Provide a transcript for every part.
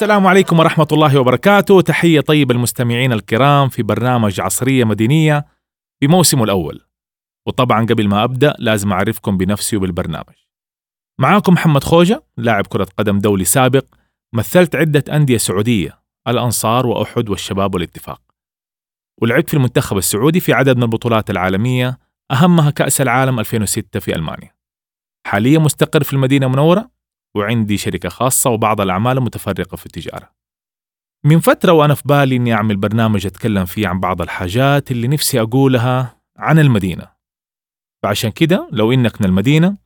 السلام عليكم ورحمة الله وبركاته. تحية طيبة المستمعين الكرام في برنامج عصرية مدينية بموسمه الأول. وطبعا قبل ما أبدأ لازم أعرفكم بنفسي وبالبرنامج. معاكم محمد خوجة لاعب كرة قدم دولي سابق مثلت عدة أندية سعودية الأنصار وأحد والشباب والاتفاق. ولعبت في المنتخب السعودي في عدد من البطولات العالمية أهمها كأس العالم 2006 في ألمانيا. حاليا مستقر في المدينة المنورة وعندي شركة خاصة وبعض الأعمال المتفرقة في التجارة. من فترة وأنا في بالي إني أعمل برنامج أتكلم فيه عن بعض الحاجات اللي نفسي أقولها عن المدينة. فعشان كده لو إنك من المدينة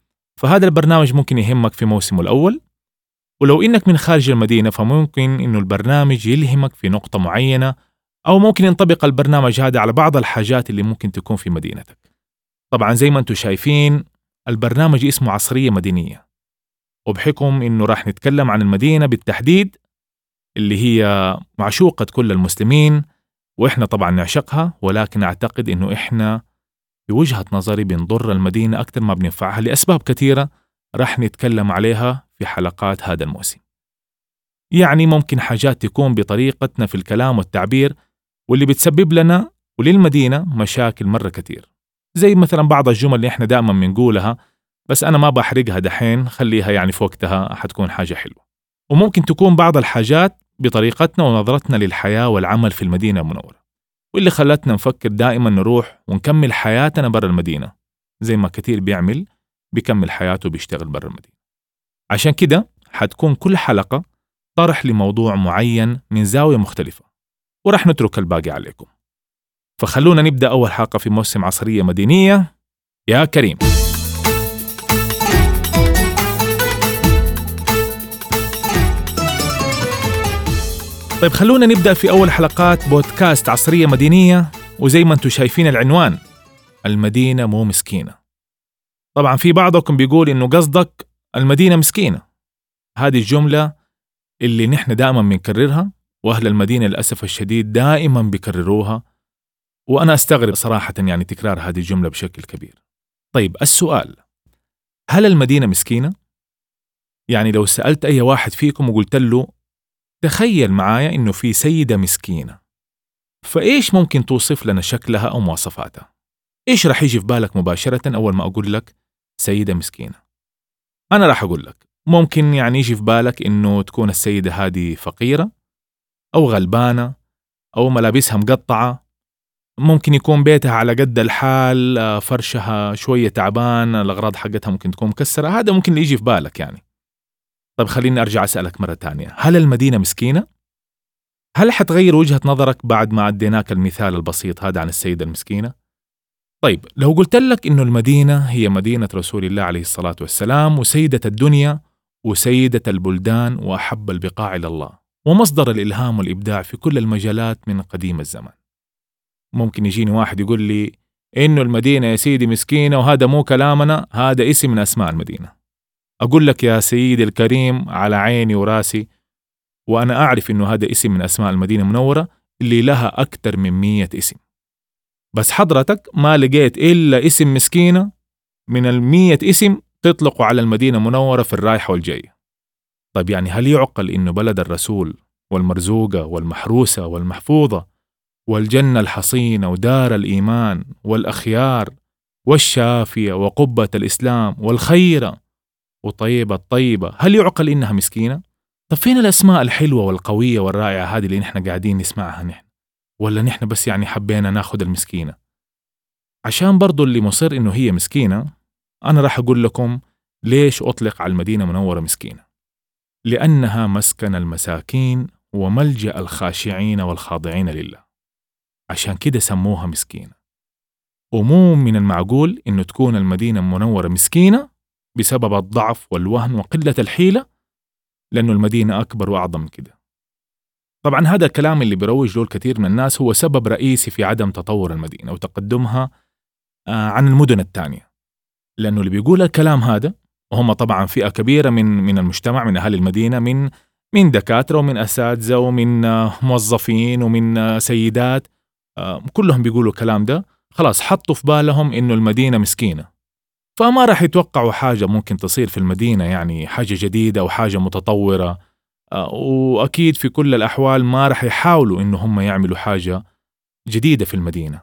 فهذا البرنامج ممكن يهمك في موسمه الأول. ولو إنك من خارج المدينة فممكن إنه البرنامج يلهمك في نقطة معينة أو ممكن ينطبق البرنامج هذا على بعض الحاجات اللي ممكن تكون في مدينتك. طبعا زي ما أنتم شايفين البرنامج اسمه عصرية مدينية وبحكم إنه راح نتكلم عن المدينة بالتحديد اللي هي معشوقة كل المسلمين وإحنا طبعا نعشقها ولكن أعتقد إنه إحنا بوجهة نظري بنضر المدينة أكثر ما بننفعها لأسباب كثيرة راح نتكلم عليها في حلقات هذا الموسم. يعني ممكن حاجات تكون بطريقتنا في الكلام والتعبير واللي بتسبب لنا وللمدينة مشاكل مرة كتير زي مثلا بعض الجمل اللي إحنا دائما بنقولها بس أنا ما بحرقها دحين خليها يعني في وقتها حتكون حاجة حلوة. وممكن تكون بعض الحاجات بطريقتنا ونظرتنا للحياة والعمل في المدينة المنورة. واللي خلتنا نفكر دائما نروح ونكمل حياتنا برا المدينة زي ما كثير بيعمل بيكمل حياته بيشتغل برا المدينة. عشان كده حتكون كل حلقة طرح لموضوع معين من زاوية مختلفة ورح نترك الباقي عليكم. فخلونا نبدأ أول حلقة في موسم عصرية مدينية يا كريم! طيب خلونا نبدأ في أول حلقات بودكاست عصرية مدينية وزي ما أنتم شايفين العنوان المدينة مو مسكينة. طبعا في بعضكم بيقول إنه قصدك المدينة مسكينة. هذه الجملة اللي نحن دائما بنكررها وأهل المدينة للأسف الشديد دائما بيكرروها وأنا أستغرب صراحة يعني تكرار هذه الجملة بشكل كبير. طيب السؤال هل المدينة مسكينة؟ يعني لو سألت أي واحد فيكم وقلت له تخيل معايا إنه في سيدة مسكينة فإيش ممكن توصف لنا شكلها أو مواصفاتها؟ إيش رح يجي في بالك مباشرة أول ما أقول لك سيدة مسكينة؟ أنا راح أقول لك ممكن يعني يجي في بالك إنه تكون السيدة هذه فقيرة أو غلبانة أو ملابسها مقطعة ممكن يكون بيتها على قد الحال آه، فرشها شوية تعبان الأغراض حقتها ممكن تكون مكسرة هذا ممكن اللي يجي في بالك يعني طيب خليني أرجع أسألك مرة تانية هل المدينة مسكينة؟ هل حتغير وجهة نظرك بعد ما أديناك المثال البسيط هذا عن السيدة المسكينة؟ طيب لو قلت لك إنه المدينة هي مدينة رسول الله عليه الصلاة والسلام وسيدة الدنيا وسيدة البلدان وأحب البقاع إلى الله ومصدر الإلهام والإبداع في كل المجالات من قديم الزمان ممكن يجيني واحد يقول لي إنه المدينة يا سيدي مسكينة وهذا مو كلامنا هذا اسم من أسماء المدينة أقول لك يا سيدي الكريم على عيني وراسي وأنا أعرف إنه هذا اسم من أسماء المدينة المنورة اللي لها أكثر من مية اسم. بس حضرتك ما لقيت إلا اسم مسكينة من المية اسم تطلقوا على المدينة المنورة في الرايحة والجاية. طيب يعني هل يعقل إنه بلد الرسول والمرزوقة والمحروسة والمحفوظة والجنة الحصينة ودار الإيمان والأخيار والشافية وقبة الإسلام والخيرة وطيبة الطيبة هل يعقل إنها مسكينة؟ طب فين الأسماء الحلوة والقوية والرائعة هذه اللي نحن قاعدين نسمعها نحن؟ ولا نحن بس يعني حبينا ناخد المسكينة؟ عشان برضو اللي مصر إنه هي مسكينة أنا راح أقول لكم ليش أطلق على المدينة منورة مسكينة لأنها مسكن المساكين وملجأ الخاشعين والخاضعين لله عشان كده سموها مسكينة ومو من المعقول إنه تكون المدينة المنورة مسكينة بسبب الضعف والوهن وقلة الحيلة لأنه المدينة أكبر وأعظم من كده. طبعا هذا الكلام اللي بيروج له الكثير من الناس هو سبب رئيسي في عدم تطور المدينة وتقدمها آه، عن المدن الثانية. لأنه اللي بيقول الكلام هذا وهم طبعا فئة كبيرة من من المجتمع من أهل المدينة من من دكاترة ومن أساتذة ومن آه، موظفين ومن آه، سيدات كلهم بيقولوا الكلام ده. خلاص حطوا في بالهم إنه المدينة مسكينة. فما راح يتوقعوا حاجة ممكن تصير في المدينة يعني حاجة جديدة أو حاجة متطورة. آه، وأكيد في كل الأحوال ما رح يحاولوا إنه هم يعملوا حاجة جديدة في المدينة.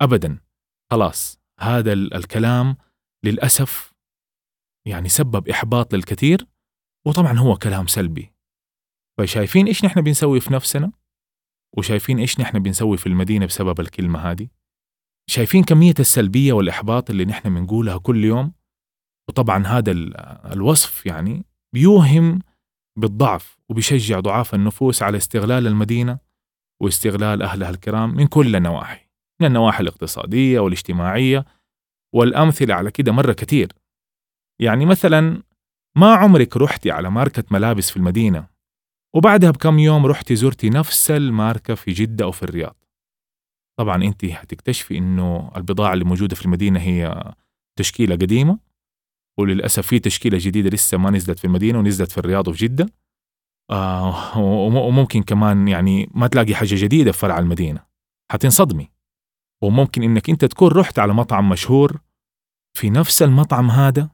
أبدا. خلاص. هذا الكلام للأسف يعني سبب إحباط للكثير وطبعا هو كلام سلبي. فشايفين إيش نحن بنسوي في نفسنا؟ وشايفين إيش نحن بنسوي في المدينة بسبب الكلمة هذه؟ شايفين كمية السلبية والإحباط اللي نحن بنقولها كل يوم؟ وطبعا هذا الوصف يعني بيوهم بالضعف وبيشجع ضعاف النفوس على استغلال المدينة واستغلال أهلها الكرام من كل النواحي من النواحي الاقتصادية والاجتماعية والأمثلة على كده مرة كتير يعني مثلا ما عمرك رحتي على ماركة ملابس في المدينة؟ وبعدها بكم يوم رحتي زرتي نفس الماركة في جدة أو في الرياض؟ طبعا أنت هتكتشفي أنه البضاعة اللي موجودة في المدينة هي تشكيلة قديمة وللأسف في تشكيلة جديدة لسه ما نزلت في المدينة ونزلت في الرياض وفي جدة. آه وممكن كمان يعني ما تلاقي حاجة جديدة في فرع المدينة. حتنصدمي. وممكن إنك أنت تكون رحت على مطعم مشهور في نفس المطعم هذا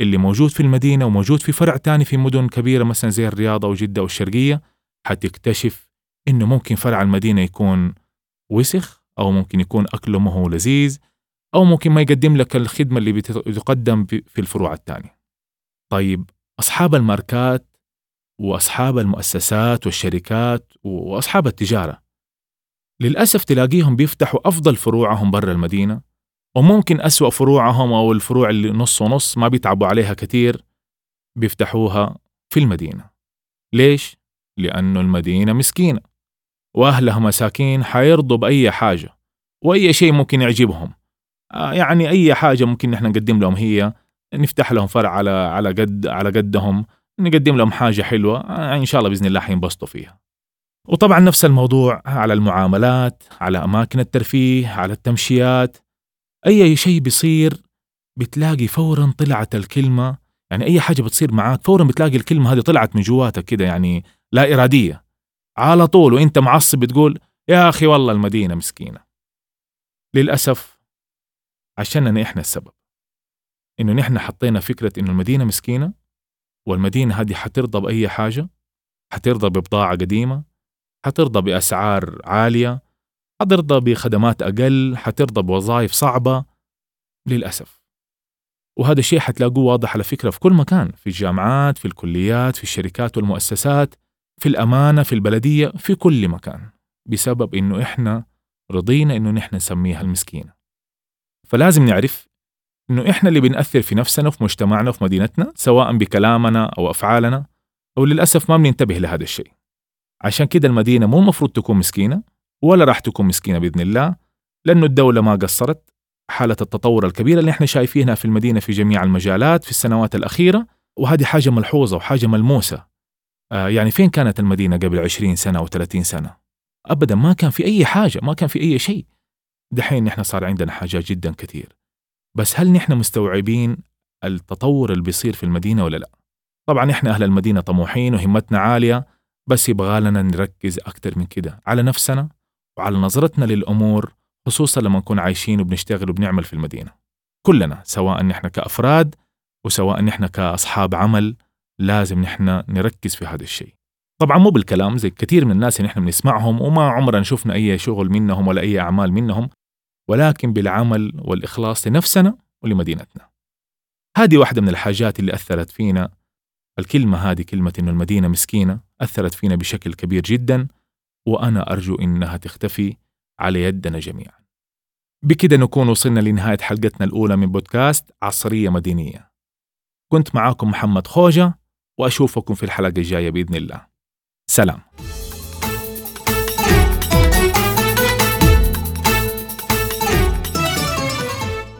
اللي موجود في المدينة وموجود في فرع تاني في مدن كبيرة مثلا زي الرياض أو الشرقية. حتكتشف إنه ممكن فرع المدينة يكون وسخ أو ممكن يكون أكله ما هو لذيذ أو ممكن ما يقدم لك الخدمة اللي بتقدم في الفروع الثانية طيب أصحاب الماركات وأصحاب المؤسسات والشركات وأصحاب التجارة للأسف تلاقيهم بيفتحوا أفضل فروعهم برا المدينة وممكن أسوأ فروعهم أو الفروع اللي نص ونص ما بيتعبوا عليها كتير بيفتحوها في المدينة. ليش؟ لأنه المدينة مسكينة. وأهلها مساكين حيرضوا بأي حاجة وأي شيء ممكن يعجبهم. آه، يعني أي حاجة ممكن نحن نقدم لهم هي نفتح لهم فرع على على قد على قدهم نقدم لهم حاجة حلوة آه، إن شاء الله بإذن الله حينبسطوا فيها. وطبعا نفس الموضوع على المعاملات على أماكن الترفيه على التمشيات. أي شيء بيصير بتلاقي فورا طلعت الكلمة يعني أي حاجة بتصير معاك فورا بتلاقي الكلمة هذه طلعت من جواتك كده يعني لا إرادية. على طول وإنت معصب بتقول يا أخي والله المدينة مسكينة. للأسف عشاننا إحنا السبب. إنه نحن حطينا فكرة إنه المدينة مسكينة والمدينة هذه حترضى بأي حاجة حترضى ببضاعة قديمة حترضى بأسعار عالية حترضى بخدمات أقل حترضى بوظائف صعبة. للأسف. وهذا الشيء حتلاقوه واضح على فكرة في كل مكان في الجامعات في الكليات في الشركات والمؤسسات. في الأمانة في البلدية في كل مكان بسبب إنه إحنا رضينا إنه نحن نسميها المسكينة. فلازم نعرف إنه إحنا اللي بنأثر في نفسنا وفي مجتمعنا وفي مدينتنا سواء بكلامنا أو أفعالنا وللأسف ما بننتبه لهذا الشيء. عشان كده المدينة مو المفروض تكون مسكينة ولا راح تكون مسكينة بإذن الله لأنه الدولة ما قصرت. حالة التطور الكبيرة اللي إحنا شايفينها في المدينة في جميع المجالات في السنوات الأخيرة وهذه حاجة ملحوظة وحاجة ملموسة. يعني فين كانت المدينة قبل 20 سنة أو 30 سنة؟ أبدا ما كان في أي حاجة ما كان في أي شيء. دحين نحن صار عندنا حاجات جدا كثير. بس هل نحن مستوعبين التطور اللي بيصير في المدينة ولا لا؟ طبعا إحنا أهل المدينة طموحين وهمتنا عالية بس يبغى لنا نركز أكثر من كده. على نفسنا وعلى نظرتنا للأمور خصوصا لما نكون عايشين وبنشتغل وبنعمل في المدينة. كلنا سواء نحن كأفراد وسواء نحن كأصحاب عمل لازم نحن نركز في هذا الشيء. طبعا مو بالكلام زي كثير من الناس اللي نحن بنسمعهم وما عمرنا شفنا أي شغل منهم ولا أي أعمال منهم ولكن بالعمل والإخلاص لنفسنا ولمدينتنا. هذه واحدة من الحاجات اللي أثرت فينا. الكلمة هذه كلمة إنه المدينة مسكينة أثرت فينا بشكل كبير جدا وأنا أرجو إنها تختفي على يدنا جميعا. بكده نكون وصلنا لنهاية حلقتنا الأولى من بودكاست عصرية مدينية كنت معاكم محمد خوجة. وأشوفكم في الحلقة الجاية بإذن الله. سلام.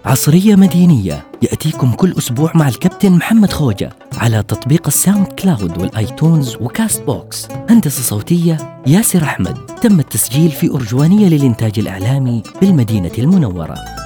عصرية مدينية يأتيكم كل أسبوع مع الكابتن محمد خوجة على تطبيق الساوند كلاود والآيتونز وكاست بوكس. هندسة صوتية ياسر أحمد. تم التسجيل في أرجوانية للإنتاج الإعلامي بالمدينة المنورة.